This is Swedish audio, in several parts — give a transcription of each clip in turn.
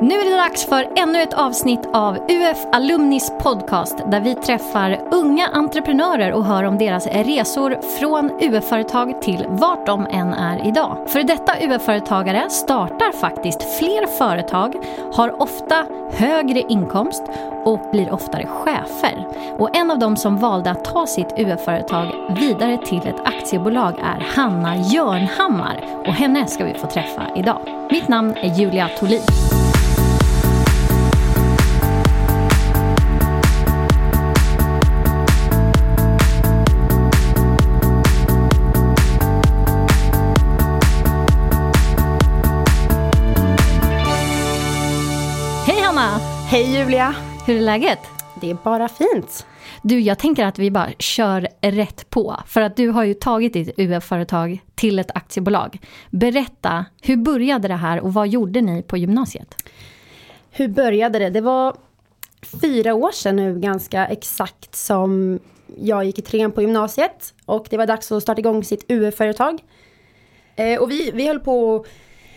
Nu är det dags för ännu ett avsnitt av UF Alumnis podcast där vi träffar unga entreprenörer och hör om deras resor från UF-företag till vart de än är idag. För detta UF-företagare startar faktiskt fler företag, har ofta högre inkomst och blir oftare chefer. Och en av dem som valde att ta sitt UF-företag vidare till ett aktiebolag är Hanna Jörnhammar och henne ska vi få träffa idag. Mitt namn är Julia Tholin. Hej Julia! Hur är läget? Det är bara fint. Du, jag tänker att vi bara kör rätt på. För att du har ju tagit ditt UF-företag till ett aktiebolag. Berätta, hur började det här och vad gjorde ni på gymnasiet? Hur började det? Det var fyra år sedan nu ganska exakt som jag gick i trean på gymnasiet. Och det var dags att starta igång sitt UF-företag. Eh, och vi, vi höll på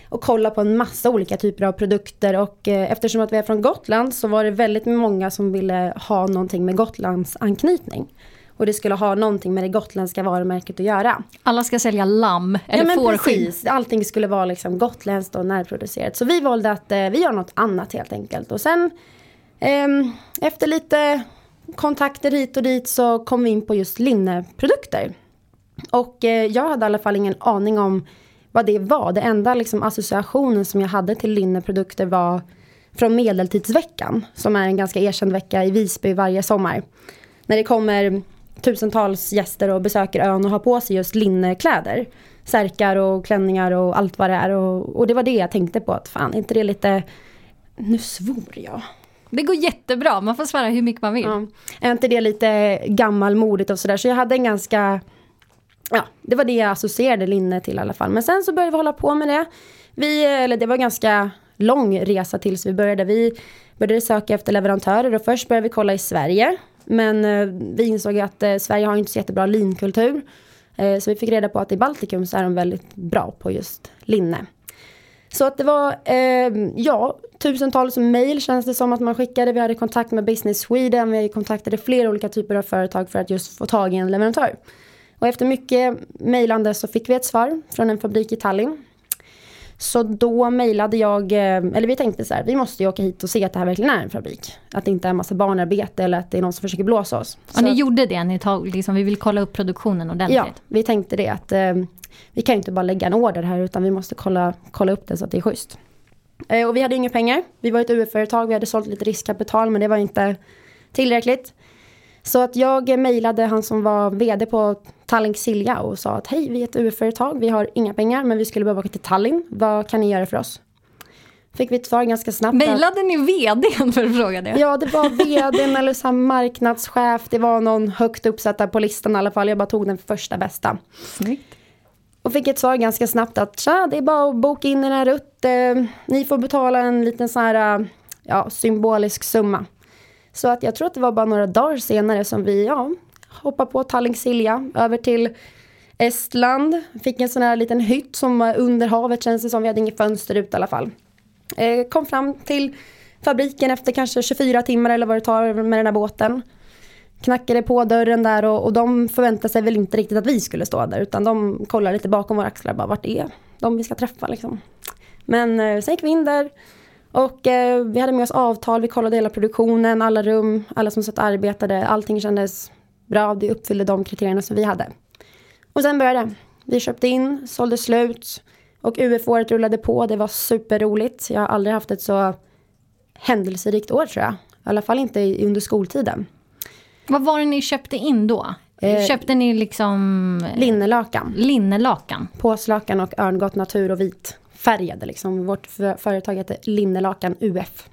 och kolla på en massa olika typer av produkter och eh, eftersom att vi är från Gotland så var det väldigt många som ville ha någonting med Gotlands anknytning. Och det skulle ha någonting med det gotländska varumärket att göra. Alla ska sälja lamm eller ja, men precis. Allting skulle vara liksom gotländskt och närproducerat. Så vi valde att eh, vi gör något annat helt enkelt. Och sen ehm, efter lite kontakter hit och dit så kom vi in på just linneprodukter. Och eh, jag hade i alla fall ingen aning om vad det var. Det enda liksom, associationen som jag hade till linneprodukter var från Medeltidsveckan. Som är en ganska erkänd vecka i Visby varje sommar. När det kommer tusentals gäster och besöker ön och har på sig just linnekläder. Särkar och klänningar och allt vad det är. Och, och det var det jag tänkte på. Att fan, inte det lite... Nu svor jag. Det går jättebra, man får svära hur mycket man vill. Ja. Är inte det lite gammalmodigt och sådär. Så jag hade en ganska ja, det var det jag associerade linne till i alla fall. Men sen så började vi hålla på med det. Vi, eller det var en ganska lång resa tills vi började. Vi började söka efter leverantörer och först började vi kolla i Sverige. Men eh, vi insåg att eh, Sverige har inte så jättebra linkultur. Eh, så vi fick reda på att i Baltikum så är de väldigt bra på just linne. Så att det var, eh, ja, tusentals mejl känns det som att man skickade. Vi hade kontakt med Business Sweden, vi kontaktade flera olika typer av företag för att just få tag i en leverantör. Och efter mycket mejlande så fick vi ett svar från en fabrik i Tallinn. Så då mejlade jag, eh, eller vi tänkte så här, vi måste ju åka hit och se att det här verkligen är en fabrik. Att det inte är en massa barnarbete eller att det är någon som försöker blåsa oss. Och ni gjorde det, ni tog, liksom, vi vill kolla upp produktionen ordentligt. Ja, vi tänkte det att eh, vi kan ju inte bara lägga en order här utan vi måste kolla, kolla upp det så att det är schysst. Eh, och vi hade inga pengar, vi var ett UF-företag, vi hade sålt lite riskkapital men det var inte tillräckligt. Så att jag mejlade han som var vd på Tallink Silja och sa att hej, vi är ett UF-företag, vi har inga pengar men vi skulle behöva åka till Tallinn. Vad kan ni göra för oss? Fick vi ett svar ganska snabbt. Mejlade ni vdn för att fråga det? Ja, det var vdn eller så marknadschef. Det var någon högt uppsatta på listan i alla fall. Jag bara tog den första bästa. Snyggt. Och fick ett svar ganska snabbt att tja, det är bara att boka in den här rutt. Eh, ni får betala en liten sån här ja, symbolisk summa. Så att jag tror att det var bara några dagar senare som vi ja, hoppade på Tallink Silja över till Estland. Fick en sån här liten hytt som var under havet känns det som. Vi hade inget fönster ut i alla fall. Eh, kom fram till fabriken efter kanske 24 timmar eller vad det tar med den här båten. Knackade på dörren där och, och de förväntade sig väl inte riktigt att vi skulle stå där utan de kollade lite bakom våra axlar bara vart är de vi ska träffa liksom. Men eh, sen gick vi in där och eh, vi hade med oss avtal, vi kollade hela produktionen, alla rum, alla som satt och arbetade. Allting kändes bra, det uppfyllde de kriterierna som vi hade. Och sen började det. Vi köpte in, sålde slut och UF-året rullade på. Det var superroligt. Jag har aldrig haft ett så händelserikt år tror jag. I alla fall inte under skoltiden. Vad var det ni köpte in då? Eh, köpte ni liksom... Linnelakan. Linnelakan. Påslakan och örngott natur och vit färgade. Liksom. Vårt företag heter Linnelakan UF.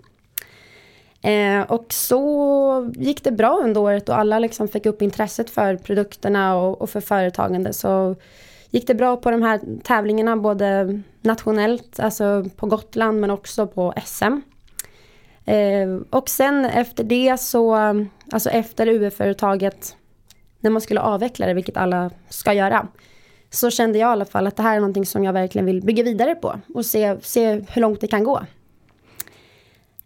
Eh, och så gick det bra under året och alla liksom fick upp intresset för produkterna och, och, för företagande. Så gick det bra på de här tävlingarna både nationellt, alltså på Gotland men också på SM. Eh, och sen efter det så, alltså efter UF-företaget, när man skulle avveckla det, vilket alla ska göra, så kände jag i alla fall att det här är någonting som jag verkligen vill bygga vidare på och se, se hur långt det kan gå.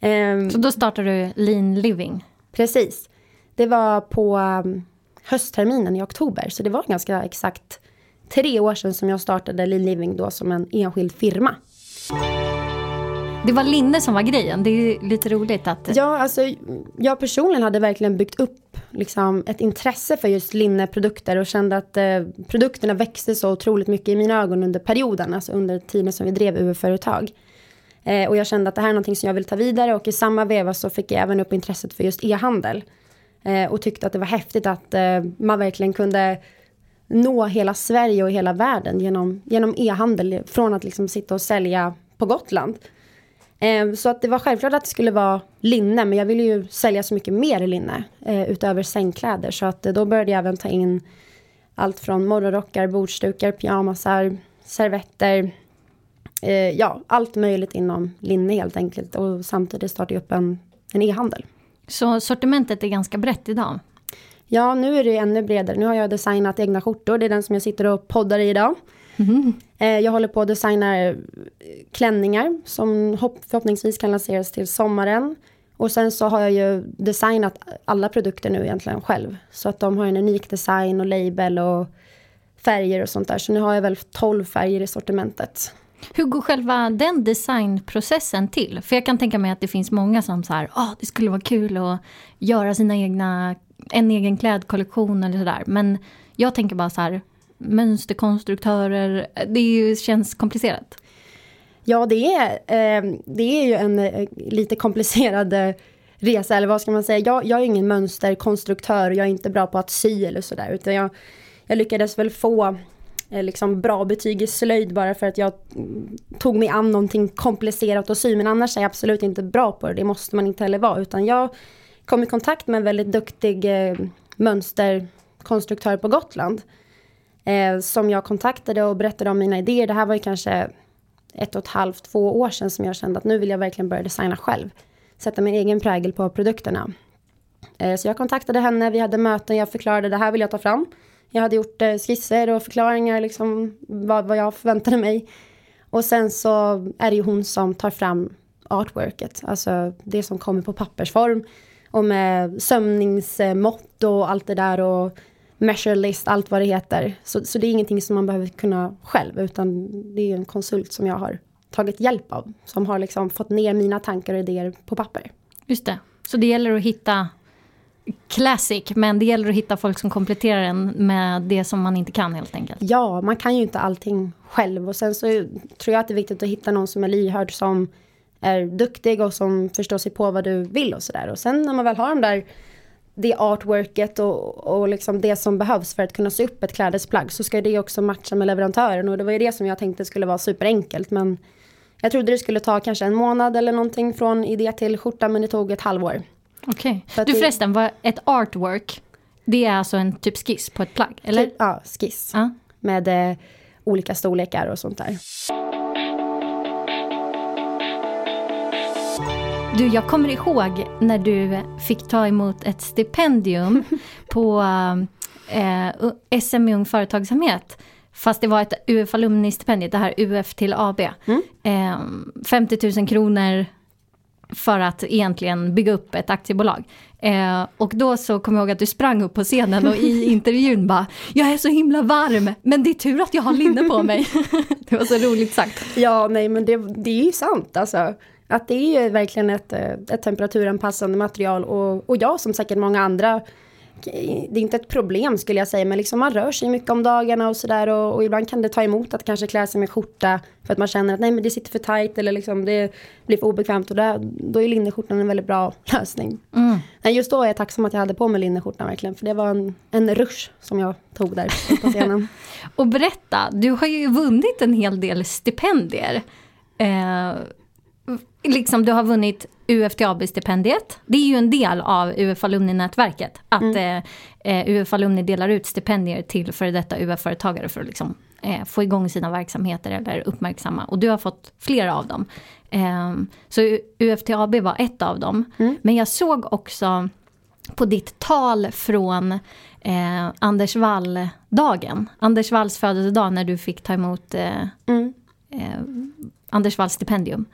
Ehm, Så då startade du Lean Living. Precis. Det var på um, höstterminen i oktober, så det var ganska exakt tre år sedan som jag startade Lean Living då som en enskild firma. Det var linne som var grejen. Det är lite roligt att... Ja, alltså jag personligen hade verkligen byggt upp liksom, ett intresse för just linneprodukter och kände att eh, produkterna växte så otroligt mycket i mina ögon under perioden, alltså under tiden som vi drev UF-företag. Eh, och jag kände att det här är någonting som jag vill ta vidare och i samma veva så fick jag även upp intresset för just e-handel. Eh, och tyckte att det var häftigt att eh, man verkligen kunde nå hela Sverige och hela världen genom, genom e-handel från att liksom sitta och sälja på Gotland. Eh, så att det var självklart att det skulle vara linne, men jag ville ju sälja så mycket mer linne eh, utöver sängkläder. Så att eh, då började jag även ta in allt från morgonrockar, bordsdukar, pyjamasar, servetter. Eh, ja, allt möjligt inom linne helt enkelt. Och samtidigt startade jag upp en, en e-handel. Så sortimentet är ganska brett idag. Ja, nu är det ännu bredare. Nu har jag designat egna skjortor. Det är den som jag sitter och poddar i idag. Eh, Jag håller på att designa eh, klänningar som hopp- förhoppningsvis kan lanseras till sommaren. Och sen så har jag ju designat alla produkter nu egentligen själv. Så att de har en unik design och label och färger och sånt där. Så nu har jag väl 12 färger i sortimentet. Hur går själva den designprocessen till? För jag kan tänka mig att det finns många som så här, oh, det skulle vara kul att göra sina egna, en egen klädkollektion eller sådär. Men jag tänker bara så här, mönsterkonstruktörer, det ju, känns komplicerat. Ja, det är, eh, det är ju en eh, lite komplicerad eh, resa, eller vad ska man säga. Jag, jag är ingen mönsterkonstruktör och jag är inte bra på att sy eller sådär. Utan jag, jag lyckades väl få Eh, liksom bra betyg i slöjd bara för att jag tog mig an någonting komplicerat att sy. Men annars är jag absolut inte bra på det, det måste man inte heller vara. Utan jag kom i kontakt med en väldigt duktig eh, mönsterkonstruktör på Gotland. Eh, som jag kontaktade och berättade om mina idéer. Det här var ju kanske ett och ett halvt, två år sedan som jag kände att nu vill jag verkligen börja designa själv. Sätta min egen prägel på produkterna. Eh, Så jag kontaktade henne, vi hade möten, jag förklarade det här vill jag ta fram. Jag hade gjort eh, skisser och förklaringar, liksom vad, vad jag förväntade mig. Och sen så är det ju hon som tar fram artworket, alltså det som kommer på pappersform. Och med sömningsmått och allt det där och measure list, allt vad det heter. Så, så det är ingenting som man behöver kunna själv, utan det är en konsult som jag har tagit hjälp av. Som har liksom fått ner mina tankar och idéer på papper. Just det. Så det gäller att hitta classic, men det gäller att hitta folk som kompletterar en med det som man inte kan helt enkelt. Ja, man kan ju inte allting själv. Och sen så tror jag att det är viktigt att hitta någon som är lyhörd, som är duktig och som förstår sig på vad du vill och sådär. Och sen när man väl har de där, det artworket och, och liksom det som behövs för att kunna sy upp ett klädesplagg, så ska det också matcha med leverantören. Och det var ju det som jag tänkte skulle vara superenkelt. Men jag trodde det skulle ta kanske en månad eller någonting från idé till skjorta, men det tog ett halvår. Okej. Att Du förresten, vad ett artwork, det är alltså en typ skiss på ett plagg, eller? Typ, ja, skiss. Ja. Med eh, olika storlekar och sånt där. Du, jag kommer ihåg när du fick ta emot ett stipendium på eh, SM i Ung Företagsamhet. Fast det var ett UF Alumni-stipendium, det här UF till AB. Eh, 50 000 kronor för att egentligen bygga upp ett aktiebolag. Eh, och då så kom jag ihåg att du sprang upp på scenen och i intervjun bara Jag är så himla varm, men det är tur att jag har linne på mig. det var så roligt sagt. Ja, nej men det, det är ju sant alltså. Att det är ju verkligen ett, eh, ett temperaturanpassande material och, och jag som säkert många andra det är inte ett problem skulle jag säga, men liksom man rör sig mycket om dagarna och sådär och, och ibland kan det ta emot att kanske klä sig med skjorta för att man känner att nej men det sitter för tajt eller liksom det blir för obekvämt och där, då är linneskjortan en väldigt bra lösning. Nej, just då är jag tacksam att jag hade på mig linneskjortan verkligen, för det var en, en rush som jag tog där på scenen. Och berätta, du har ju vunnit en hel del stipendier. Eh, liksom du har vunnit UFTAB-stipendiet. Det är ju en del av UF Alumni-nätverket. Att eh, eh, UF Alumni delar ut stipendier till före detta UF-företagare för att liksom, eh, få igång sina verksamheter eller uppmärksamma. Och du har fått flera av dem. Eh, så UFTAB var ett av dem. Men jag såg också på ditt tal från eh, Anders Wall-dagen. Anders Walls födelsedag när du fick ta emot eh, Mm. eh, Anders Walls stipendium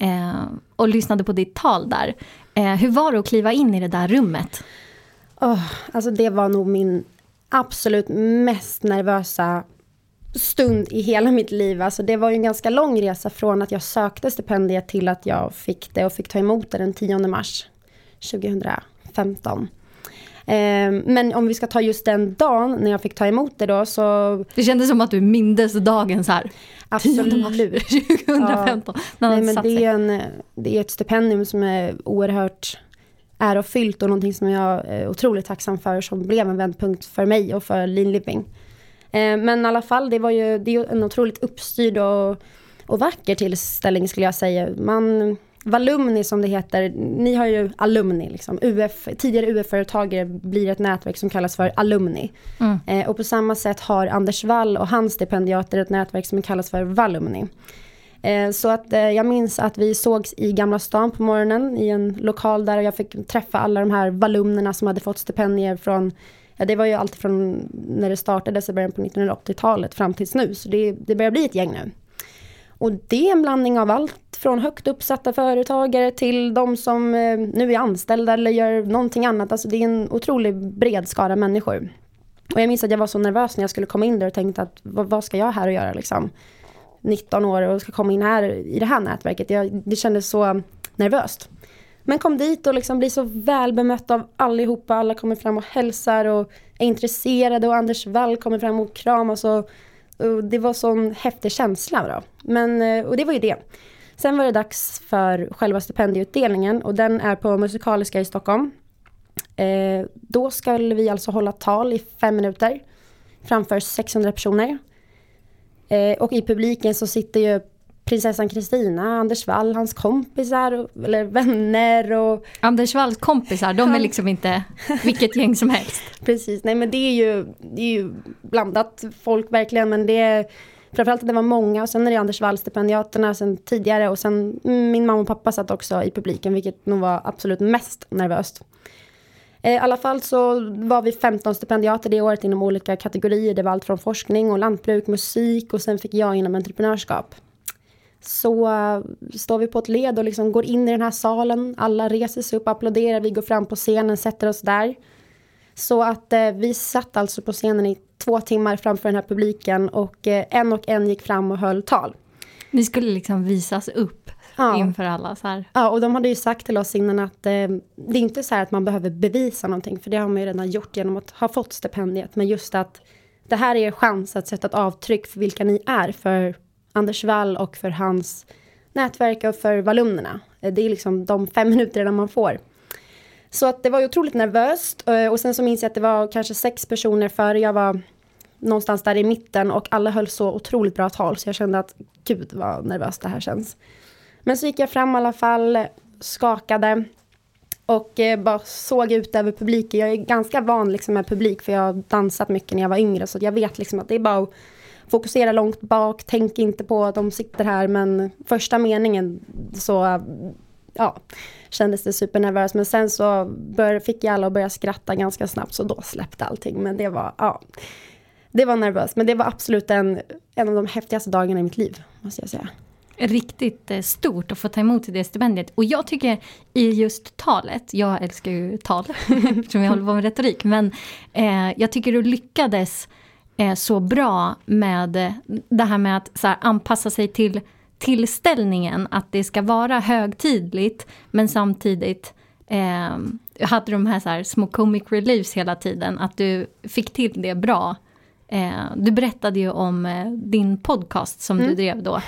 eh, och lyssnade på ditt tal där. Eh, hur var det att kliva in i det där rummet? Oh, alltså det var nog min absolut mest nervösa stund i hela mitt liv. Alltså det var ju en ganska lång resa från att jag sökte stipendiet till att jag fick det och fick ta emot det den 10 mars 2015. Eh, men om vi ska ta just den dagen när jag fick ta emot det då så... Det kändes som att du mindes dagen så här. Absolut. 2015. Ja. Nej, men det, är en, det är ett stipendium som är oerhört ärofyllt och någonting som jag är otroligt tacksam för som blev en vändpunkt för mig och för Lean Living. Eh, men i alla fall, det var ju det är en otroligt uppstyrd och, och vacker tillställning skulle jag säga. Man, Valumni som det heter, ni har ju alumni, liksom. UF, tidigare UF-företagare blir ett nätverk som kallas för alumni. Mm. Eh, och på samma sätt har Anders Wall och hans stipendiater ett nätverk som kallas för Valumni. Eh, så att eh, jag minns att vi sågs i Gamla stan på morgonen i en lokal där jag fick träffa alla de här valumnerna som hade fått stipendier från Ja, det var ju alltid från när det startades i början på 1980-talet fram tills nu. Så det, det börjar bli ett gäng nu. Och det är en blandning av allt från högt uppsatta företagare till de som eh, nu är anställda eller gör någonting annat. Alltså det är en otrolig bred skara människor. Och jag minns att jag var så nervös när jag skulle komma in där och tänkte att vad, vad ska jag här och göra liksom? 19 år och ska komma in här i det här nätverket. Jag, det kändes så nervöst. Men kom dit och liksom blir så väl bemött av allihopa. Alla kommer fram och hälsar och är intresserade och Anders Wall kommer fram och kramas. Och, och det var sån häftig känsla. Då. Men, eh, och det var ju det. Sen var det dags för själva stipendieutdelningen och den är på Musikaliska i Stockholm. Eh, då ska vi alltså hålla tal i fem minuter framför 600 personer. Eh, och i publiken så sitter ju prinsessan Kristina, Anders Wall, hans kompisar eller vänner och... Anders Walls kompisar, de är liksom inte vilket gäng som helst. Precis, nej men det är ju, det är ju blandat folk verkligen men det är framförallt att det var många och sen är det Anders Wall stipendiaterna sen tidigare och sen min mamma och pappa satt också i publiken vilket nog var absolut mest nervöst. Eh, I alla fall så var vi 15 stipendiater det året inom olika kategorier. Det var allt från forskning och lantbruk, musik och sen fick jag inom entreprenörskap så står vi på ett led och liksom går in i den här salen. Alla reser sig upp, applåderar, vi går fram på scenen, sätter oss där. Så att uh, vi satt alltså på scenen i två timmar framför den här publiken och uh, en och en gick fram och höll tal. Ni skulle liksom visas upp ja. inför alla så här. Ja, och de hade ju sagt till oss innan att det är inte så här att man behöver bevisa någonting, för det har man ju redan gjort genom att ha fått stipendiet, men just att det här är er chans att sätta ett avtryck för vilka ni är för Anders Wall och för hans nätverk och för valumnerna. Eh, det är liksom de fem minuterna man får. Så att det var ju otroligt nervöst eh, och sen så minns jag att det var kanske sex personer före jag var någonstans där i mitten och alla höll så otroligt bra tal så jag kände att gud vad nervöst det här känns. Men så gick jag fram i alla fall, skakade och eh, bara såg ut över publiken. Jag är ganska van liksom med publik för jag har dansat mycket när jag var yngre så jag vet liksom att det är bara att fokusera långt bak, tänk inte på att de sitter här. Men första meningen så ja, kändes det supernervöst. Men sen så bör, fick jag alla att börja skratta ganska snabbt så då släppte allting. Men det var, ja, det var nervöst. Men det var absolut en, en av de häftigaste dagarna i mitt liv måste jag säga. Riktigt eh, stort att få ta emot det stipendiet. Och jag tycker i just talet, jag älskar ju tal eftersom jag håller på med retorik, men eh, jag tycker du lyckades eh, så bra med det här med att så här, anpassa sig till tillställningen, att det ska vara högtidligt men samtidigt eh, hade de här, så här små comic reliefs hela tiden, att du fick till det bra. Eh, du berättade ju om eh, din podcast som mm. du drev då.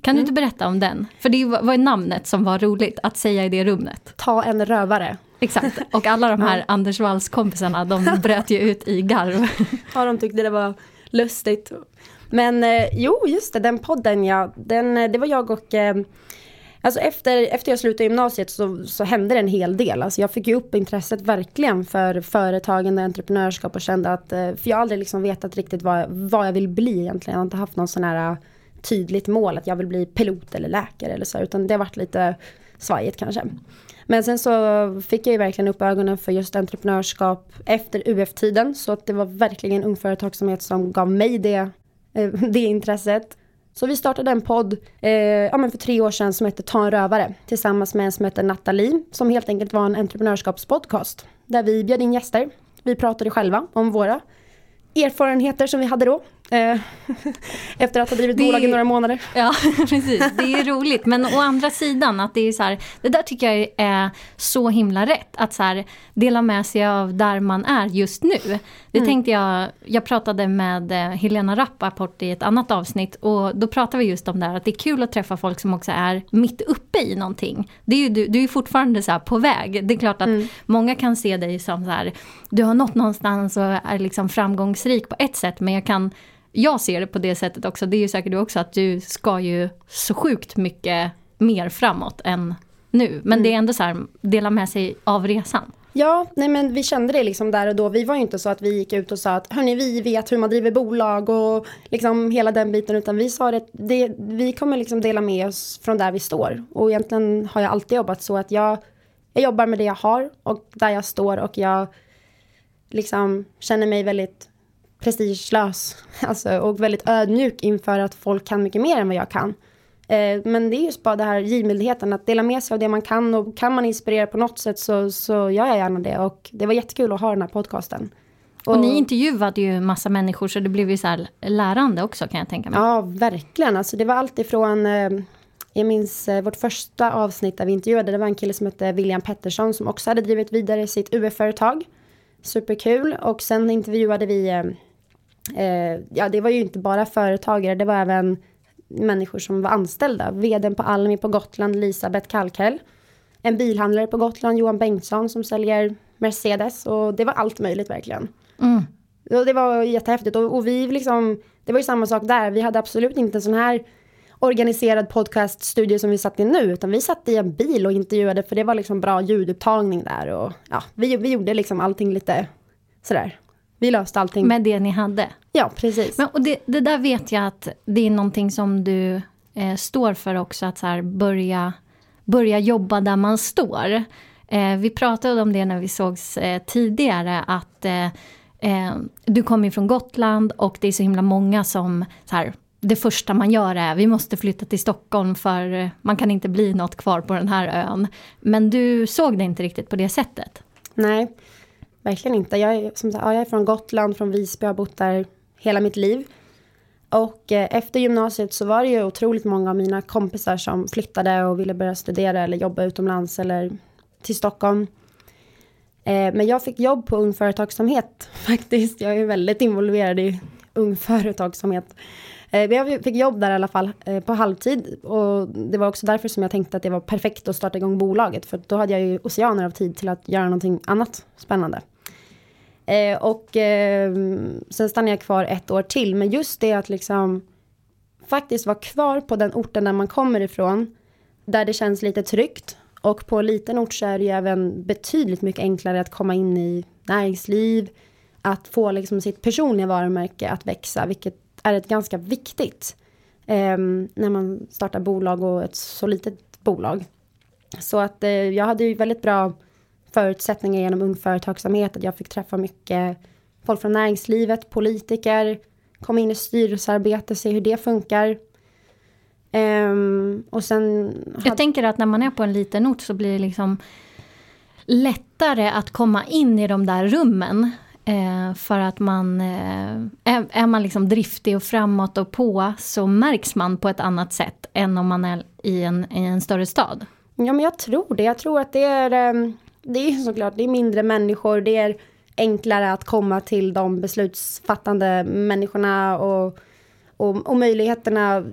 Kan du inte berätta om den? För det var namnet som var roligt att säga i det rummet. Ta en rövare. Exakt, och alla de här. Anders Walls kompisarna de bröt ju ut i garv. Ja, de tyckte det var lustigt. Men eh, jo, just det, den podden ja, den, eh, det var jag och eh, Alltså efter, efter jag slutade gymnasiet så, så hände det en hel del. Alltså jag fick ju upp intresset verkligen för företagande och entreprenörskap och kände att, eh, för jag har aldrig liksom vetat riktigt vad, vad jag vill bli egentligen. Jag har inte haft någon sån här tydligt mål att jag vill bli pilot eller läkare eller så, utan det har varit lite svajigt kanske. Men sen så fick jag ju verkligen upp ögonen för just entreprenörskap efter UF-tiden. Så att det var verkligen ung företagsamhet som gav mig det, eh, det intresset. Så vi startade en podd eh, ja, men för tre år sedan som hette Ta en rövare tillsammans med en som hette Nathalie som helt enkelt var en entreprenörskapspodcast där vi bjöd in gäster. Vi pratade själva om våra erfarenheter som vi hade då. Eh, efter att ha drivit bolag i några månader. Ja, precis. Det är roligt. Men å andra sidan, att det är så här, det där tycker jag är så himla rätt. Att så här, dela med sig av där man är just nu. Det mm. tänkte jag, jag pratade med eh, Helena Rappaport i ett annat avsnitt och då pratade vi just om det här att det är kul att träffa folk som också är mitt uppe i någonting. Det är ju, du, du är fortfarande så på väg. Det är klart att mm. många kan se dig som så här, du har nått någonstans och är liksom framgångsrik på ett sätt men jag kan jag ser det på det sättet också, det är ju säkert du också, att du ska ju så sjukt mycket mer framåt än nu. Men mm. det är ändå så här, dela med sig av resan. Ja, nej men vi kände det liksom där och då. Vi var ju inte så att vi gick ut och sa att hörni, vi vet hur man driver bolag och liksom hela den biten. Utan vi sa att det, vi kommer liksom dela med oss från där vi står. Och egentligen har jag alltid jobbat så att jag, jag jobbar med det jag har och där jag står och jag liksom känner mig väldigt prestigelös alltså, och väldigt ödmjuk inför att folk kan mycket mer än vad jag kan. Eh, men det är just bara det här givmildheten, att dela med sig av det man kan och kan man inspirera på något sätt så, så gör jag gärna det och det var jättekul att ha den här podcasten. Och, och ni intervjuade ju massa människor så det blev ju så här lärande också kan jag tänka mig. Ja, verkligen. Alltså, det var allt ifrån eh, jag minns eh, vårt första avsnitt där vi intervjuade, det var en kille som hette William Pettersson som också hade drivit vidare sitt UF-företag. Superkul. Och sen intervjuade vi eh, ja det var ju inte bara företagare, det var även människor som var anställda. Vdn på Almi på Gotland, Elisabeth Kalkhäll. En bilhandlare på Gotland, Johan Bengtsson, som säljer Mercedes. Och det var allt möjligt verkligen. Mm. Och det var jättehäftigt. Och, och vi liksom, det var ju samma sak där. Vi hade absolut inte en sån här organiserad podcaststudio som vi satt i nu, utan vi satt i en bil och intervjuade, för det var liksom bra ljudupptagning där. Och ja, vi, vi gjorde liksom allting lite sådär vi löste allting. Med det ni hade? Ja, precis. Men, och det, det där vet jag att det är någonting som du eh, står för också, att så här, börja, börja jobba där man står. Eh, vi pratade om det när vi sågs eh, tidigare, att eh, eh, du kommer från Gotland och det är så himla många som så här, det första man gör är vi måste flytta till Stockholm för man kan inte bli något kvar på den här ön. Men du såg det inte riktigt på det sättet. Nej, Verkligen inte. Jag är, som sagt, jag är från Gotland, från Visby, jag har bott där hela mitt liv. Och eh, efter gymnasiet så var det ju otroligt många av mina kompisar som flyttade och ville börja studera eller jobba utomlands eller till Stockholm. Eh, men jag fick jobb på Ung Företagsamhet faktiskt. Jag är väldigt involverad i Ung Företagsamhet. Eh, jag fick jobb där i alla fall eh, på halvtid och det var också därför som jag tänkte att det var perfekt att starta igång bolaget för då hade jag ju oceaner av tid till att göra någonting annat spännande. Eh, och eh, sen stannade jag kvar ett år till. Men just det att liksom faktiskt vara kvar på den orten där man kommer ifrån. Där det känns lite tryggt. Och på en liten ort så är det ju även betydligt mycket enklare att komma in i näringsliv. Att få liksom sitt personliga varumärke att växa, vilket är ett ganska viktigt. Eh, när man startar bolag och ett så litet bolag. Så att eh, jag hade ju väldigt bra förutsättningar genom Ung Företagsamhet. Att jag fick träffa mycket folk från näringslivet, politiker, komma in i styrelsearbete, se hur det funkar. Um, och sen... Jag tänker att när man är på en liten ort så blir det liksom lättare att komma in i de där rummen. Eh, för att man, eh, är, är, man liksom driftig och framåt och på så märks man på ett annat sätt än om man är i en, i en större stad. Ja men jag tror det. Jag tror att det är um det är såklart, det är mindre människor, det är enklare att komma till de beslutsfattande människorna och, och, och möjligheterna.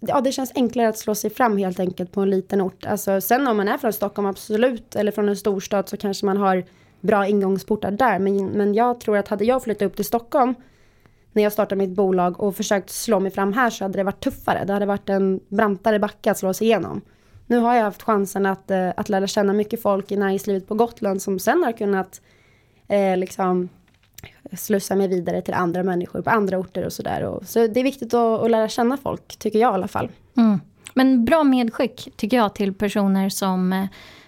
Ja, det känns enklare att slå sig fram helt enkelt på en liten ort. Alltså, sen om man är från Stockholm, absolut, eller från en storstad så kanske man har bra ingångsportar där. Men, men jag tror att hade jag flyttat upp till Stockholm när jag startade mitt bolag och försökt slå mig fram här så hade det varit tuffare. Det hade varit en brantare backe att slå sig igenom nu har jag haft chansen att, eh, att lära känna mycket folk i näringslivet på Gotland som sen har kunnat eh, liksom slussa mig vidare till andra människor på andra orter och sådär. Så det är viktigt att, att, lära känna folk, tycker jag i alla fall. Mm. Men bra medskick, tycker jag, till personer som eh,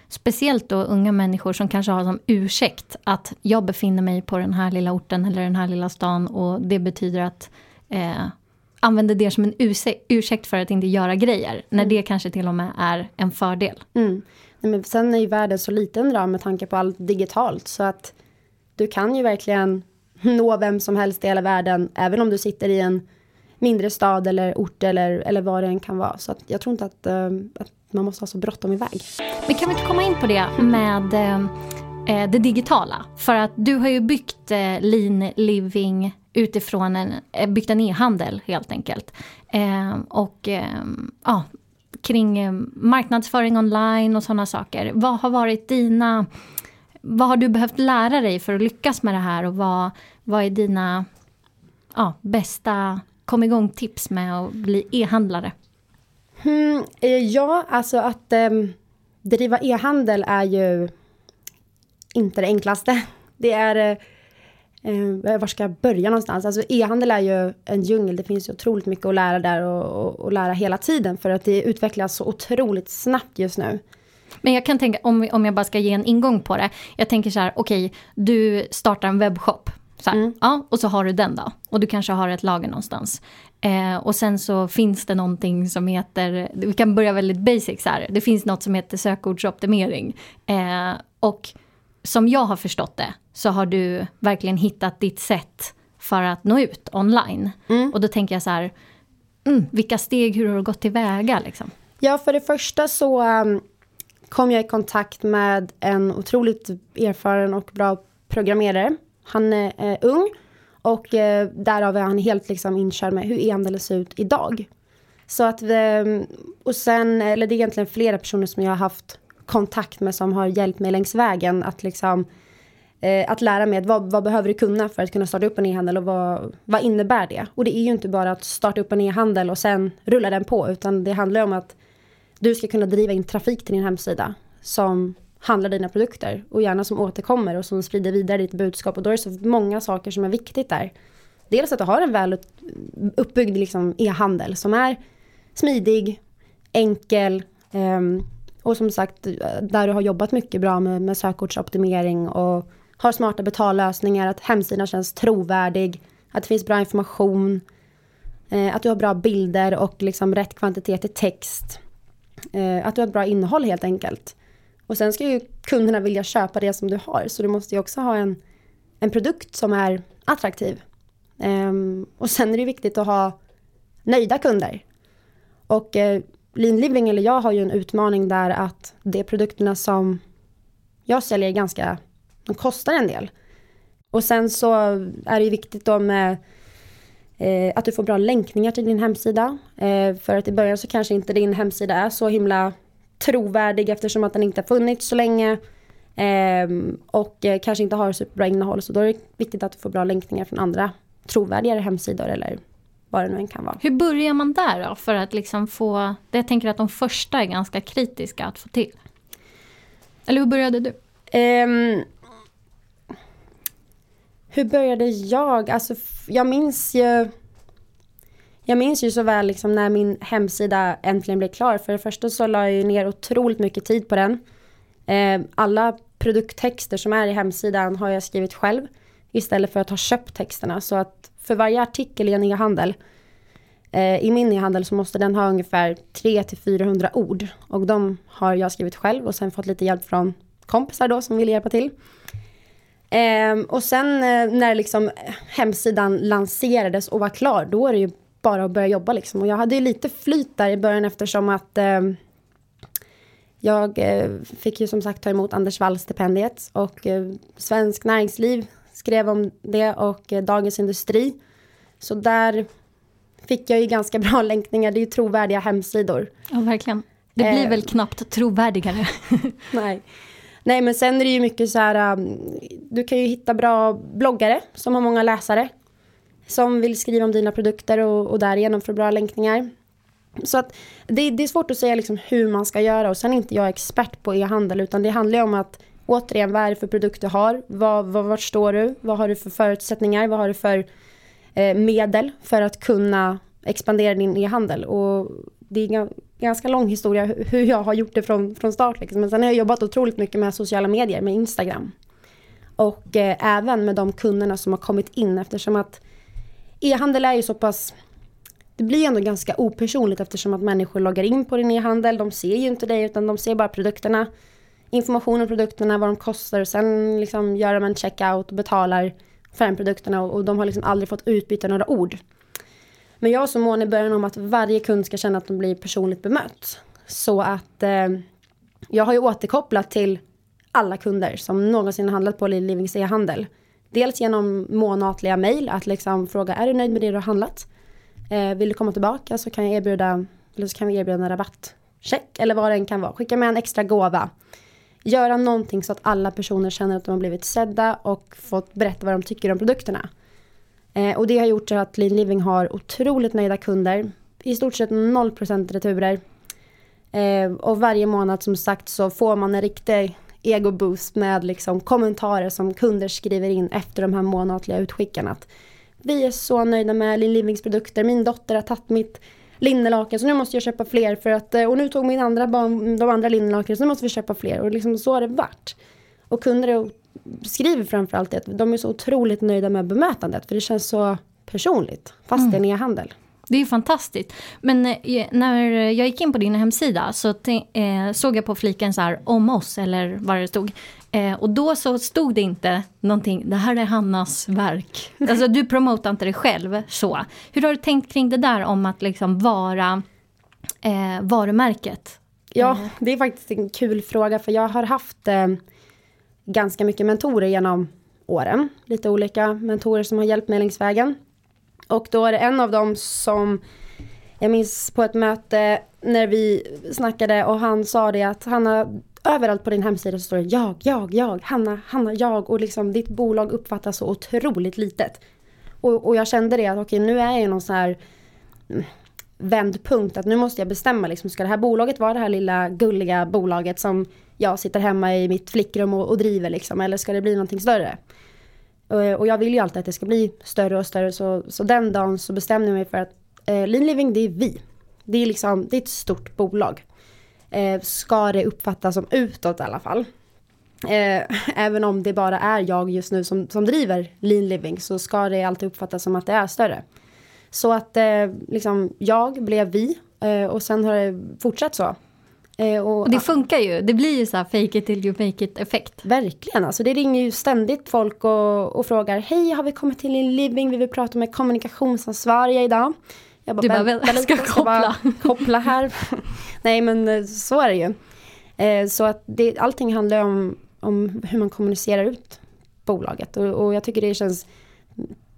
Speciellt då unga människor som kanske har som ursäkt att jag befinner mig på den här lilla orten eller den här lilla stan och det betyder att eh, använder det som en ursäkt för att inte göra grejer. När Mm. det kanske till och med är en fördel. Mm. Nej, men sen är ju världen så liten idag med tanke på allt digitalt så att du kan ju verkligen nå vem som helst i hela världen även om du sitter i en mindre stad eller ort eller, eller vad det än kan vara. Så att jag tror inte att, eh, att man måste ha så bråttom iväg. Men kan vi inte komma in på det med eh, Eh, det digitala? För att du har ju byggt eh, lean living utifrån en, eh, byggt en e-handel helt enkelt. Eh, och eh, ja, kring marknadsföring online och sådana saker. Vad har varit dina... Vad har du behövt lära dig för att lyckas med det här och vad, vad är dina ja, bästa kom igång-tips med att bli e-handlare? Mm, ja, alltså att eh, driva e-handel är ju inte det enklaste. Det är... Eh, eh, var ska jag börja någonstans? Alltså e-handel är ju en djungel. Det finns ju otroligt mycket att lära där och, och, och lära hela tiden. För att det utvecklas så otroligt snabbt just nu. Men jag kan tänka, om, om jag bara ska ge en ingång på det. Jag tänker så här, okej, okay, du startar en webbshop. Så här, mm. ja, och så har du den då. Och du kanske har ett lager någonstans. Eh, och sen så finns det någonting som heter, vi kan börja väldigt basic så här. Det finns något som heter sökordsoptimering. Eh, och som jag har förstått det så har du verkligen hittat ditt sätt för att nå ut online. Mm. Och då tänker jag så här, mm, vilka steg, hur har du gått tillväga liksom? Ja, för det första så um, kom jag i kontakt med en otroligt erfaren och bra programmerare. Han är eh, ung och eh, därav är han helt liksom inkörd med hur e-handel ser ut idag. Så att, eh, och sen, eller det är egentligen flera personer som jag har haft kontakt med som har hjälpt mig längs vägen att liksom eh, att lära mig vad, vad behöver du kunna för att kunna starta upp en e-handel och vad, vad innebär det? Och det är ju inte bara att starta upp en e-handel och sen rulla den på utan det handlar om att du ska kunna driva in trafik till din hemsida som handlar dina produkter och gärna som återkommer och som sprider vidare ditt budskap och då är det så många saker som är viktigt där. Dels att du har en väl uppbyggd liksom e-handel som är smidig, enkel um, och som sagt eh, där du har jobbat mycket bra med, med sökordsoptimering och har smarta betallösningar, att hemsidan känns trovärdig, att det finns bra information, eh, att du har bra bilder och liksom rätt kvantitet i text. Eh, att du har ett bra innehåll helt enkelt. Och sen ska ju kunderna vilja köpa det som du har, så du måste ju också ha en, en produkt som är attraktiv. Eh, och sen är det viktigt att ha nöjda kunder. Och eh, Lean Living, eller jag, har ju en utmaning där att de produkterna som jag säljer är ganska, de kostar en del. Och sen så är det ju viktigt då med eh, att du får bra länkningar till din hemsida. Eh, för att i början så kanske inte din hemsida är så himla trovärdig eftersom att den inte har funnits så länge. Ehm, eh, och kanske inte har superbra innehåll. Så då är det viktigt att du får bra länkningar från andra trovärdigare hemsidor eller vad det nu än kan vara. Hur börjar man där då för att liksom få, jag tänker att de första är ganska kritiska att få till. Eller hur började du? Um, hur började jag? Alltså jag minns ju jag minns ju så väl liksom när min hemsida äntligen blev klar. För det första så la jag ju ner otroligt mycket tid på den. Eh, alla produkttexter som är i hemsidan har jag skrivit själv. Istället för att ha köpt texterna. Så att för varje artikel i en e-handel. Eh, I min e-handel så måste den ha ungefär 300-400 ord. Och de har jag skrivit själv och sen fått lite hjälp från kompisar då som vill hjälpa till. Eh, och sen eh, när liksom hemsidan lanserades och var klar, då är det ju bara att börja jobba liksom. Och jag hade ju lite flyt där i början eftersom att eh, jag eh, fick ju som sagt ta emot Anders Wall-stipendiet och eh, Svensk Näringsliv skrev om det och eh, Dagens Industri. Så där fick jag ju ganska bra länkningar, det är ju trovärdiga hemsidor. Ja, verkligen. Det blir Eh. väl knappt trovärdigare. Nej. Nej, men sen är det ju mycket så här, um, du kan ju hitta bra bloggare som har många läsare. Som vill skriva om dina produkter och, och därigenom få bra länkningar. Så att det, det är svårt att säga liksom hur man ska göra och sen är inte jag expert på e-handel utan det handlar ju om att återigen vad är det för produkt du har? Vad, vad, vart står du? Vad har du för förutsättningar? Vad har du för eh, medel för att kunna expandera din e-handel? Och det är en ganska lång historia hur jag har gjort det från, från start. Liksom. Men sen har jag jobbat otroligt mycket med sociala medier, med Instagram. Och eh, även med de kunderna som har kommit in eftersom att e-handel är ju så pass det blir ändå ganska opersonligt eftersom att människor loggar in på din e-handel. De ser ju inte dig utan de ser bara produkterna. Information om produkterna, vad de kostar och sen liksom gör de en checkout och betalar för den produkterna och, och de har liksom aldrig fått utbyta några ord. Men jag var så mån i början om att varje kund ska känna att de blir personligt bemött. Så att eh, jag har ju återkopplat till alla kunder som någonsin handlat på Livings e-handel. Dels genom månatliga mejl att liksom fråga är du nöjd med det du har handlat? Eh, vill du komma tillbaka så kan jag erbjuda eller så kan vi erbjuda en rabattcheck eller vad det än kan vara. Skicka med en extra gåva. Göra någonting så att alla personer känner att de har blivit sedda och fått berätta vad de tycker om produkterna. Eh, och det har gjort så att Lean Living har otroligt nöjda kunder. I stort sett 0% returer. Eh, och varje månad som sagt så får man en riktig ego-boost med liksom kommentarer som kunder skriver in efter de här månatliga utskicken. Att vi är så nöjda med Lean Livings produkter. Min dotter har tagit mitt linnelaken så nu måste jag köpa fler för att eh, och nu tog min andra barn de andra linnelaken så nu måste vi köpa fler och liksom så har det varit. Och kunder skriver framförallt att de är så otroligt nöjda med bemötandet för det känns så personligt fast mm. det är en e-handel. Det är fantastiskt. Men eh, när jag gick in på din hemsida så eh, såg jag på fliken så här om oss eller vad det stod. Eh, och då så stod det inte någonting, det här är Hannas verk. Alltså du promotar inte dig själv så. Hur har du tänkt kring det där om att liksom vara eh, varumärket? Ja, eh. det är faktiskt en kul fråga för jag har haft eh, ganska mycket mentorer genom åren. Lite olika mentorer som har hjälpt mig längs vägen. Och då är det en av dem som jag minns på ett möte när vi snackade och han sa det att han har överallt på din hemsida så står det jag, jag, jag, Hanna, Hanna, jag och liksom ditt bolag uppfattas så otroligt litet. Och, och jag kände det att okej nu är jag i någon sån här mm, vändpunkt att nu måste jag bestämma liksom, ska det här bolaget vara det här lilla gulliga bolaget som jag sitter hemma i mitt flickrum och, och driver liksom eller ska det bli någonting större? Och, och jag vill ju alltid att det ska bli större och större så, så den dagen så bestämde jag mig för att eh, Lean Living det är vi. Det är liksom, det är ett stort bolag eh, ska det uppfattas som utåt i alla fall. Eh, även om det bara är jag just nu som, som driver lean living så ska det alltid uppfattas som att det är större. Så att eh, liksom jag blev vi eh, och sen har det fortsatt så. Eh, och, och, det funkar ju, det blir ju så här fake it till you make it effekt. Verkligen, alltså det ringer ju ständigt folk och, och frågar Hej, har vi kommit till Lean living? Vi vill prata med kommunikationsansvariga idag. Jag bara, du bara, vänta, jag ska koppla. koppla här. Nej men eh, så är det ju. Eh, så att det, allting handlar om, om hur man kommunicerar ut bolaget. Och, och jag tycker det känns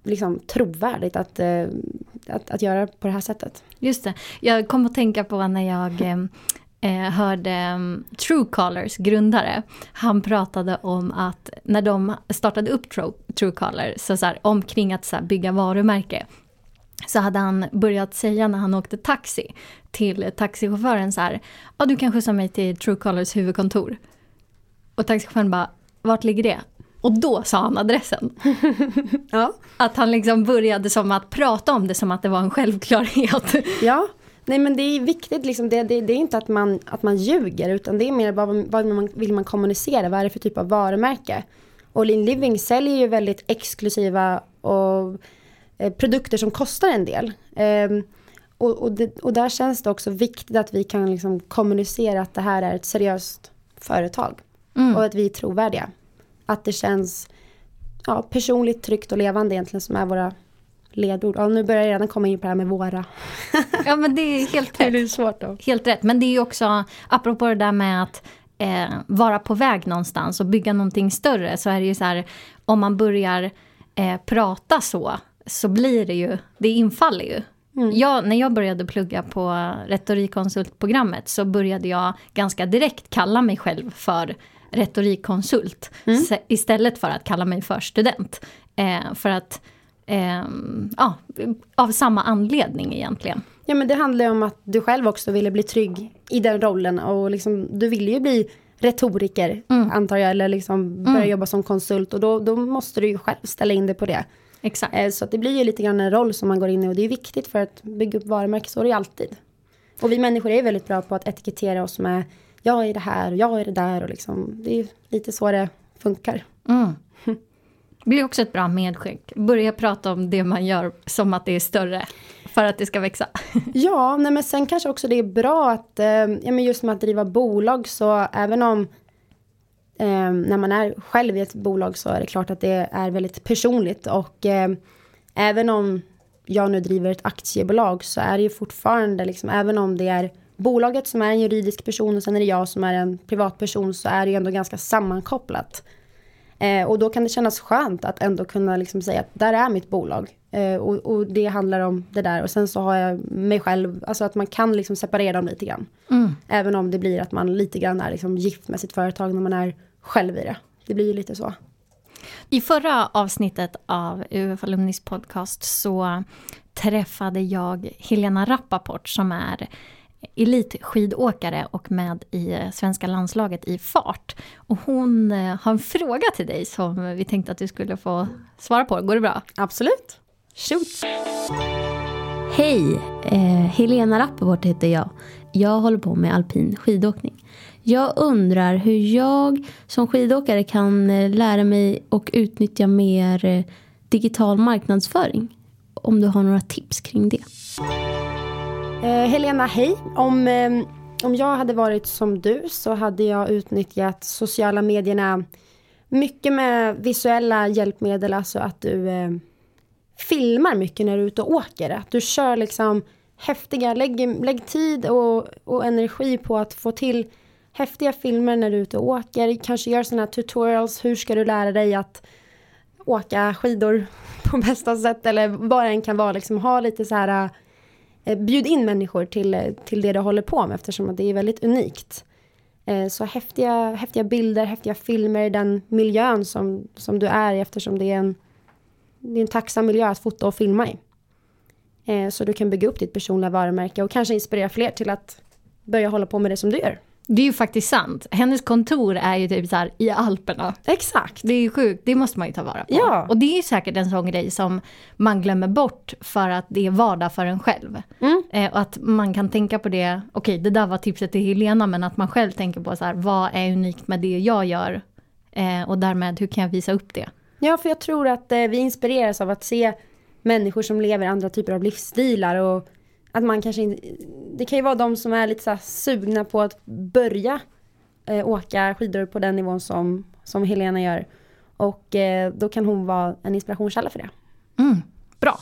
liksom trovärdigt att, eh, att, att göra på det här sättet. Just det. Jag kom att tänka på när jag eh, hörde um, Truecallers grundare. Han pratade om att när de startade upp Truecaller, så, så här, omkring att så här, bygga varumärke så hade han börjat säga när han åkte taxi till taxichauffören så här, ja du kan skjutsa mig till Truecolors huvudkontor. Och taxichauffören bara, vart ligger det? Och då sa han adressen. ja. Att han liksom började som att prata om det som att det var en självklarhet. Ja, nej men det är viktigt liksom, det, det, det är inte att man, att man ljuger utan det är mer vad, vad man, vill man kommunicera, vad är det för typ av varumärke? Och Lean Living säljer ju väldigt exklusiva och produkter som kostar en del. Eh, och, och, det, och, där känns det också viktigt att vi kan liksom kommunicera att det här är ett seriöst företag. Mm. Och att vi är trovärdiga. Att det känns ja, personligt, tryggt och levande egentligen som är våra ledord. Ja, nu börjar jag redan komma in på det här med våra. ja men det är helt rätt. det är svårt då. Helt rätt. Men det är ju också, apropå det där med att eh, vara på väg någonstans och bygga någonting större. Så är det ju så här, om man börjar eh, prata så så blir det ju, det infaller ju. Mm. Jag, när jag började plugga på retorikkonsultprogrammet så började jag ganska direkt kalla mig själv för retorikkonsult. Mm. Istället för att kalla mig för student. Eh, för att, eh, ja, av samma anledning egentligen. Ja men det handlar ju om att du själv också ville bli trygg i den rollen och liksom, du ville ju bli retoriker mm. antar jag, eller liksom börja mm. jobba som konsult och då, då måste du ju själv ställa in dig på det. Exakt. Eh, så det blir ju lite grann en roll som man går in i och det är viktigt för att bygga upp varumärke, så är det alltid. Och vi människor är väldigt bra på att etikettera oss med jag är det här och jag är det där och liksom det är lite så det funkar. Mm. Det blir också ett bra medskick. Börja prata om det man gör som att det är större. för att det ska växa. ja, nej men sen kanske också det är bra att, eh, ja men just med att driva bolag så även om eh, när man är själv i ett bolag så är det klart att det är väldigt personligt och eh, även om jag nu driver ett aktiebolag så är det ju fortfarande liksom, även om det är bolaget som är en juridisk person och sen är det jag som är en privatperson så är det ju ändå ganska sammankopplat. Eh, och då kan det kännas skönt att ändå kunna liksom säga att där är mitt bolag. Eh, och, och, det handlar om det där. Och sen så har jag mig själv, alltså att man kan liksom separera dem lite grann. Mm. Även om det blir att man lite grann är liksom gift med sitt företag när man är själv i det. Det blir ju lite så. I förra avsnittet av UF Alumnis podcast så träffade jag Helena Rappaport som är elitskidåkare och med i svenska landslaget i fart. Och hon eh, har en fråga till dig som vi tänkte att du skulle få svara på. Går det bra? Absolut. Shoot! Hej! Eh, Helena Rappaport heter jag. Jag håller på med alpin skidåkning. Jag undrar hur jag som skidåkare kan eh, lära mig och utnyttja mer eh, digital marknadsföring. Om du har några tips kring det. Eh, Helena, hej. Om, eh, om jag hade varit som du så hade jag utnyttjat sociala medierna mycket med visuella hjälpmedel, alltså att du eh, filmar mycket när du är ute och åker. Att du kör liksom häftiga, lägg, lägg tid och, och energi på att få till häftiga filmer när du är ute och åker. Kanske gör sådana tutorials, hur ska du lära dig att åka skidor på bästa sätt eller vad det än kan vara. Liksom ha lite så här eh, bjud in människor till, eh, till det du håller på med eftersom att det är väldigt unikt. Eh, så häftiga, häftiga bilder, häftiga filmer i den miljön som, som du är i eftersom det är, en, det är en tacksam miljö att fota och filma i. Så du kan bygga upp ditt personliga varumärke och kanske inspirera fler till att börja hålla på med det som du gör. Det är ju faktiskt sant. Hennes kontor är ju typ så här i Alperna. Exakt. Det är ju sjukt, det måste man ju ta vara på. Ja. Och det är säkert en sån grej som man glömmer bort för att det är vardag för en själv. Mm. Eh, och att man kan tänka på det, okej okay, det där var tipset till Helena, men att man själv tänker på så här, vad är unikt med det jag gör? Eh, och därmed, hur kan jag visa upp det? Ja, för jag tror att eh, vi inspireras av att se människor som lever andra typer av livsstilar och att man kanske inte, det kan ju vara de som är lite så sugna på att börja eh, åka skidor på den nivån som, som Helena gör. Och eh, då kan hon vara en inspirationskälla för det. Mm, bra.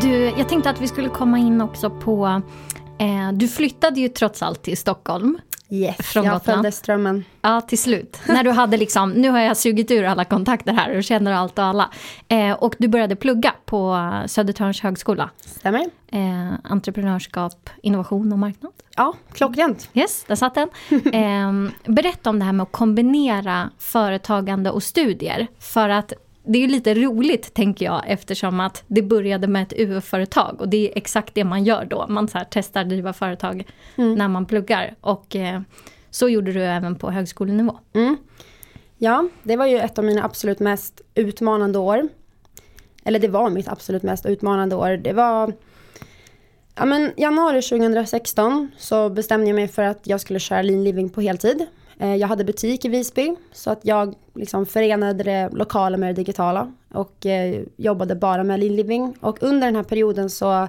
Du, jag tänkte att vi skulle komma in också på, eh, du flyttade ju trots allt till Stockholm. Yes, från jag Gotland. följde strömmen. Ja, till slut. När du hade liksom, nu har jag sugit ur alla kontakter här och känner allt och alla. Eh, och du började plugga på Södertörns högskola. Stämmer. Eh, entreprenörskap, innovation och marknad. Ja, klockrent. Yes, där satt den. Eh, berätta om det här med att kombinera företagande och studier. För att det är lite roligt tänker jag eftersom att det började med ett UF-företag och det är exakt det man gör då. Man så här, testar driva företag mm. när man pluggar och eh, så gjorde du även på högskolenivå. Mm. Ja, det var ju ett av mina absolut mest utmanande år. Eller det var mitt absolut mest utmanande år. Det var ja, men januari 2016 så bestämde jag mig för att jag skulle köra lean living på heltid. Eh, jag hade butik i Visby så att jag liksom förenade det lokala med det digitala och eh, jobbade bara med lean living. Och under den här perioden så,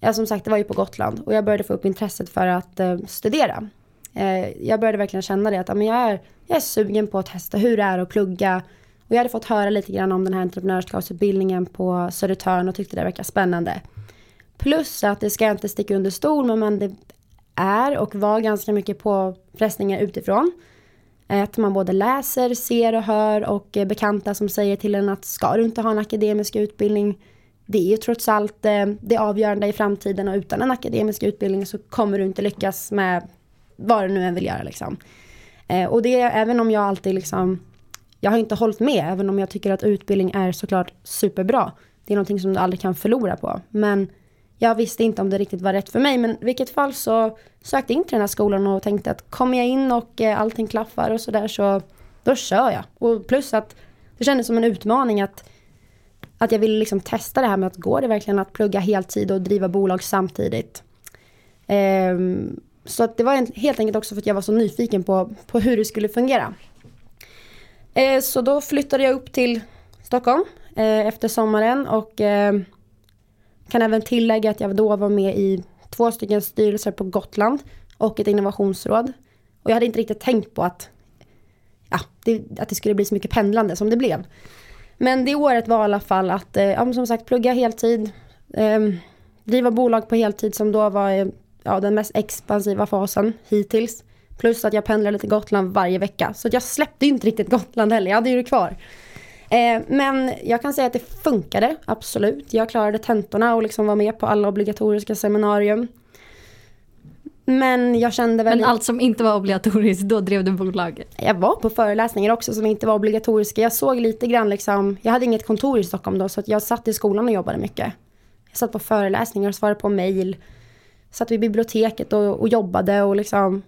ja som sagt det var ju på Gotland och jag började få upp intresset för att eh, studera. Eh, jag började verkligen känna det att ja, men jag, är, jag är sugen på att testa hur det är att plugga. Och jag hade fått höra lite grann om den här entreprenörskapsutbildningen på Södertörn och tyckte det verkade spännande. Plus att det ska jag inte sticka under stol men det är och var ganska mycket påfrestningar utifrån. Eh, att man både läser, ser och hör och eh, bekanta som säger till en att ska du inte ha en akademisk utbildning det är ju trots allt eh, det avgörande i framtiden och utan en akademisk utbildning så kommer du inte lyckas med vad du nu än vill göra liksom. Och det är även om jag alltid liksom jag har inte hållit med även om jag tycker att utbildning är såklart superbra. Det är någonting som du aldrig kan förlora på. Men jag visste inte om det riktigt var rätt för mig men i vilket fall så sökte jag in till den här skolan och tänkte att kommer jag in och eh, allting klaffar och sådär så då kör jag. Och plus att det kändes som en utmaning att, att jag ville liksom testa det här med att går det verkligen att plugga heltid och driva bolag samtidigt. Um, så att det var helt enkelt också för att jag var så nyfiken på, på hur det skulle fungera. Uh, så då flyttade jag upp till Stockholm uh, efter sommaren och uh, kan även tillägga att jag då var med i två stycken styrelser på Gotland och ett innovationsråd. Och jag hade inte riktigt tänkt på att, ja, det, att det skulle bli så mycket pendlande som det blev. Men det året var i alla fall att, eh, ja, som sagt, plugga heltid, eh, driva bolag på heltid som då var eh, ja, den mest expansiva fasen hittills. Plus att jag pendlade till Gotland varje vecka. Så jag släppte inte riktigt Gotland heller, jag hade ju det kvar. Eh, men jag kan säga att det funkade, absolut. Jag klarade tentorna och liksom var med på alla obligatoriska seminarium. Men jag kände väl... Men allt som inte var obligatoriskt, då drev du bolaget? Jag var på föreläsningar också som inte var obligatoriska. Jag såg lite grann liksom, jag hade inget kontor i Stockholm då så jag satt i skolan och jobbade mycket. Jag satt på föreläsningar och svarade på mail. Satt vid biblioteket och, och jobbade och liksom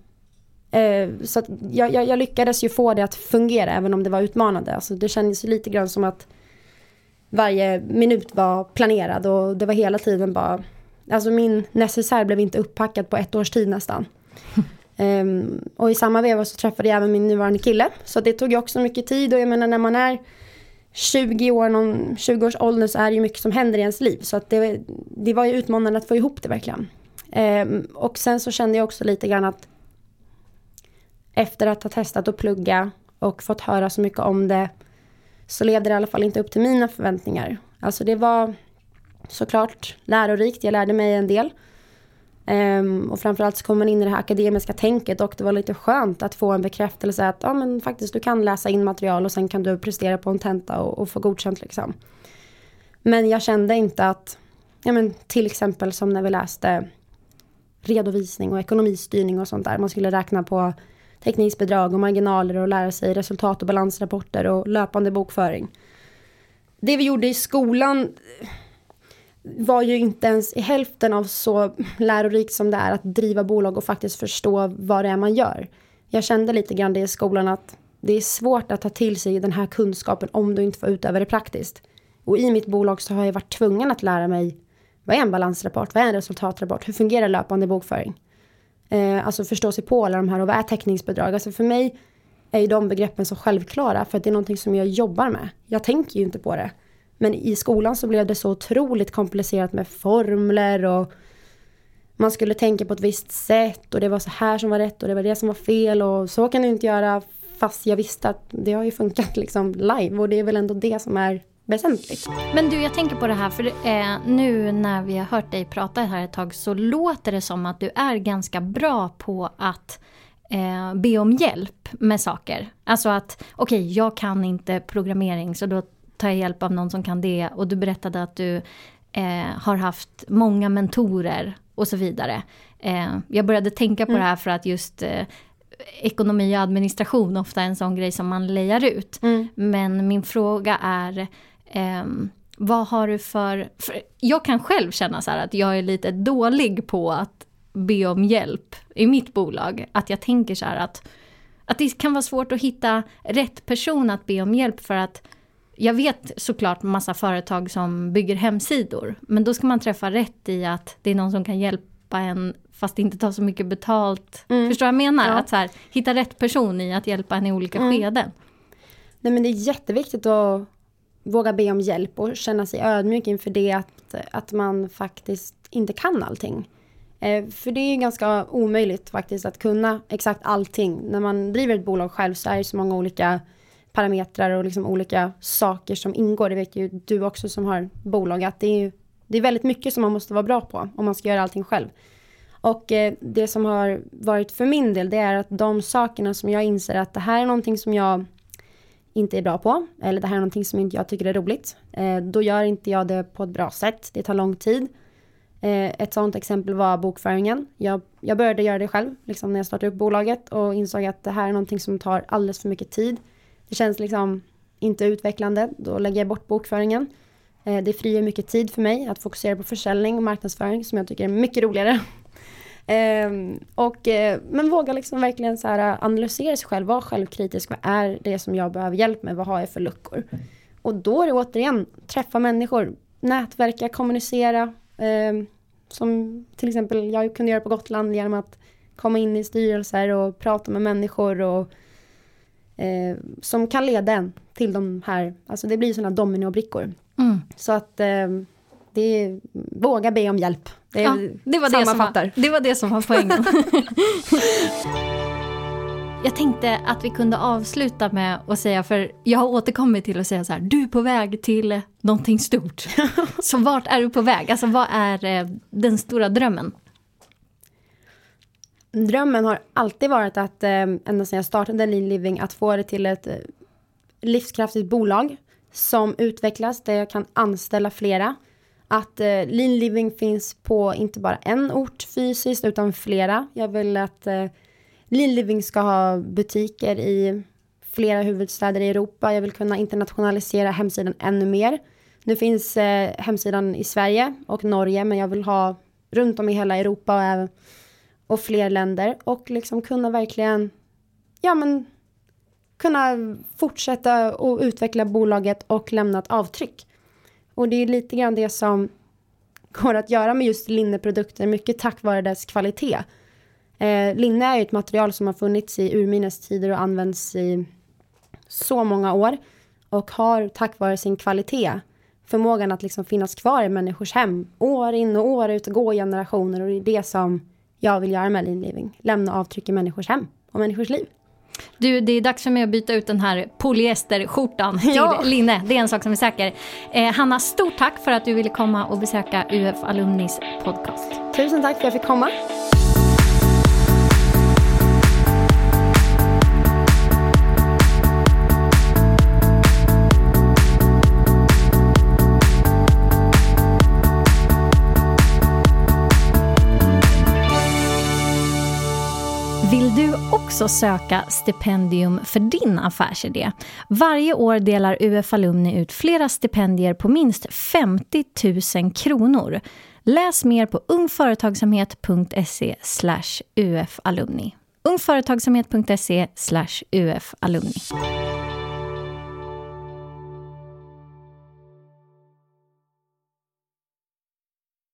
så att jag, jag, jag, lyckades ju få det att fungera även om det var utmanande. Alltså det kändes lite grann som att varje minut var planerad och det var hela tiden bara Alltså min necessär blev inte upppackad på ett års tid nästan. um, och i samma veva så träffade jag även min nuvarande kille. Så det tog ju också mycket tid och jag menar när man är 20 år, någon 20 års ålder så är det ju mycket som händer i ens liv. Så att det, det var ju utmanande att få ihop det verkligen. Um, och sen så kände jag också lite grann att efter att ha testat att plugga och fått höra så mycket om det så levde det i alla fall inte upp till mina förväntningar. Alltså det var såklart lärorikt. Jag lärde mig en del. Um, och framförallt så kom man in i det här akademiska tänket och det var lite skönt att få en bekräftelse att ja men faktiskt du kan läsa in material och sen kan du prestera på en tenta och, och få godkänt liksom. Men jag kände inte att, ja men till exempel som när vi läste redovisning och ekonomistyrning och sånt där. Man skulle räkna på täckningsbidrag och marginaler och lära sig resultat och balansrapporter och löpande bokföring. Det vi gjorde i skolan eh, var ju inte ens i hälften av så lärorikt som det är att driva bolag och faktiskt förstå vad det är man gör. Jag kände lite grann det i skolan att det är svårt att ta till sig den här kunskapen om du inte får utöva det praktiskt. Och i mitt bolag så har jag varit tvungen att lära mig vad är en balansrapport, vad är en resultatrapport, hur fungerar löpande bokföring? Eh, alltså förstå sig på alla de här och vad är täckningsbidrag? Alltså för mig är ju de begreppen så självklara för att det är någonting som jag jobbar med. Jag tänker ju inte på det. Men i skolan så blev det så otroligt komplicerat med formler och man skulle tänka på ett visst sätt och det var så här som var rätt och det var det som var fel och så kan du inte göra fast jag visste att det har ju funkat liksom live och det är väl ändå det som är väsentligt. Men du, jag tänker på det här, för eh, nu när vi har hört dig prata här ett tag så låter det som att du är ganska bra på att eh, be om hjälp med saker. Alltså att, okej, okay, jag kan inte programmering så då tar jag hjälp av någon som kan det. Och du berättade att du eh, har haft många mentorer och så vidare. Eh, jag började tänka på mm. det här för att just eh, ekonomi och administration ofta är en sån grej som man lejar ut. Mm. Men min fråga är ehm, vad har du för, för... Jag kan själv känna så här att jag är lite dålig på att be om hjälp i mitt bolag. Att jag tänker så här att, att det kan vara svårt att hitta rätt person att be om hjälp för att jag vet såklart massa företag som bygger hemsidor. Men då ska man träffa rätt i att det är någon som kan hjälpa en fast inte ta så mycket betalt. Mm. Förstår vad jag menar? Ja. Att så här, hitta rätt person i att hjälpa en i olika mm. skeden. Nej men det är jätteviktigt att våga be om hjälp och känna sig ödmjuk inför det att, att man faktiskt inte kan allting. Eh, för det är ju ganska omöjligt faktiskt att kunna exakt allting. När man driver ett bolag själv så är det så många olika parametrar och liksom olika saker som ingår. Det vet ju du också som har bolag att det är, det är väldigt mycket som man måste vara bra på om man ska göra allting själv. Och eh, det som har varit för min del det är att de sakerna som jag inser att det här är någonting som jag inte är bra på eller det här är någonting som inte jag tycker är roligt. Eh, då gör inte jag det på ett bra sätt. Det tar lång tid. Eh, ett sådant exempel var bokföringen. Jag, jag började göra det själv liksom när jag startade upp bolaget och insåg att det här är någonting som tar alldeles för mycket tid. Det känns liksom inte utvecklande. Då lägger jag bort bokföringen. Eh, det frigör mycket tid för mig att fokusera på försäljning och marknadsföring som jag tycker är mycket roligare. Ehm, och, eh, men våga liksom verkligen så här analysera sig själv, vara självkritisk. Vad är det som jag behöver hjälp med? Vad har jag för luckor? Och då är det återigen träffa människor, nätverka, kommunicera. Ehm, som till exempel jag kunde göra på Gotland genom att komma in i styrelser och prata med människor och eh, som kan leda en till de här, alltså det blir sådana dominobrickor. Mm. Så att eh, det är, våga be om hjälp. Det, ja, det, var det, som var, det var det som var poängen. Jag tänkte att vi kunde avsluta med att säga, för jag har återkommit till att säga så här, du är på väg till någonting stort. så vart är du på väg? Alltså vad är eh, den stora drömmen? Drömmen har alltid varit att, eh, ända sedan jag startade Lean Living, att få det till ett eh, livskraftigt bolag som utvecklas, där jag kan anställa flera. Att eh, Lean Living finns på inte bara en ort fysiskt, utan flera. Jag vill att eh, Lean Living ska ha butiker i flera huvudstäder i Europa. Jag vill kunna internationalisera hemsidan ännu mer. Nu finns eh, hemsidan i Sverige och Norge, men jag vill ha runt om i hela Europa och, och fler länder och liksom kunna verkligen, ja men kunna fortsätta och utveckla bolaget och lämna ett avtryck. Och det är lite grann det som går att göra med just linneprodukter, mycket tack vare dess kvalitet. Eh, linne är ju ett material som har funnits i urminnes tider och används i så många år och har tack vare sin kvalitet förmågan att liksom finnas kvar i människors hem år in och år ut och gå i generationer och det är det som jag vill göra med linliving, Lämna avtryck i människors hem och människors liv. Du, det är dags för mig att byta ut den här polyesterskjortan till ja. linne. Det är en sak som är säker. Eh, Hanna, stort tack för att du ville komma och besöka UF Alumnis podcast. Tusen tack för att jag fick komma. Också söka stipendium för din affärsidé. Varje år delar UF Alumni ut flera stipendier på minst 50 000 kronor. Läs mer på ungföretagsamhet.se ufalumni. ungföretagsamhet.se ufalumni.